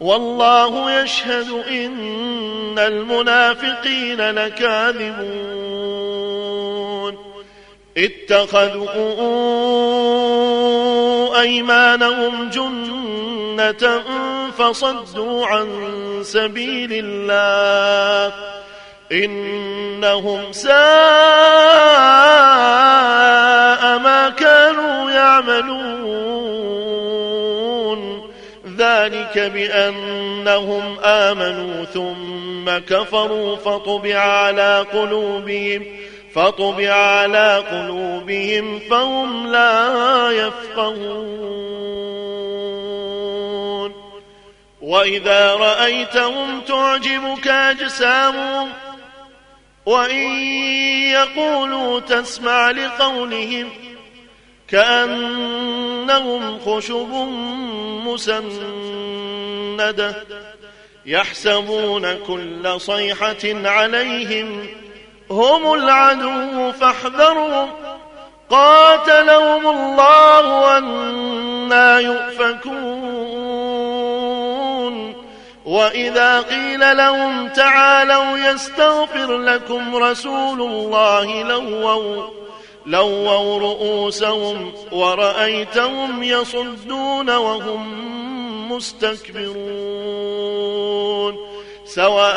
والله يشهد إن المنافقين لكاذبون. اتخذوا أيمانهم جنة فصدوا عن سبيل الله. إنهم ساء ما كانوا يعملون. ذلك بأنهم آمنوا ثم كفروا فطبع على قلوبهم فطبع على قلوبهم فهم لا يفقهون. وإذا رأيتهم تعجبك أجسامهم وإن يقولوا تسمع لقولهم كأنهم خشب مسندة يحسبون كل صيحة عليهم هم العدو فاحذروا قاتلهم الله أنا يؤفكون. وإذا قيل لهم تعالوا يستغفر لكم رسول الله لووا لووا رؤوسهم ورأيتهم يصدون وهم مستكبرون سواء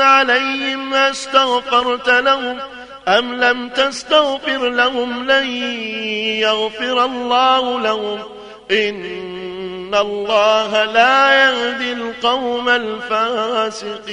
عليهم أستغفرت لهم أم لم تستغفر لهم لن يغفر الله لهم إن الله لا يهدي القوم الفاسقين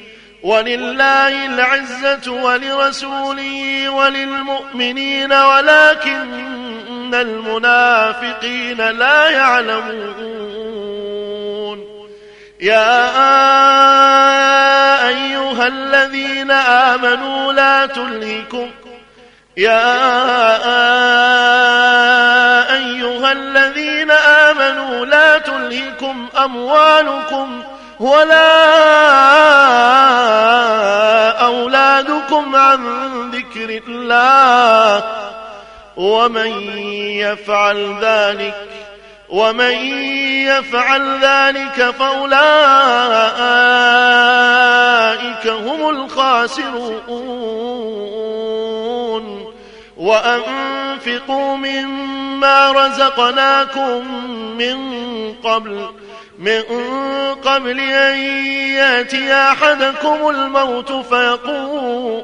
ولله العزة ولرسوله وللمؤمنين ولكن المنافقين لا يعلمون. يا أيها الذين آمنوا لا تلهكم. يا أيها الذين آمنوا لا تلهكم أموالكم ولا ذكر الله ومن يفعل ذلك ومن يفعل ذلك فأولئك هم الخاسرون. وأنفقوا مما رزقناكم من قبل من قبل أن يأتي أحدكم الموت فيقول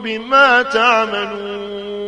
بما تعملون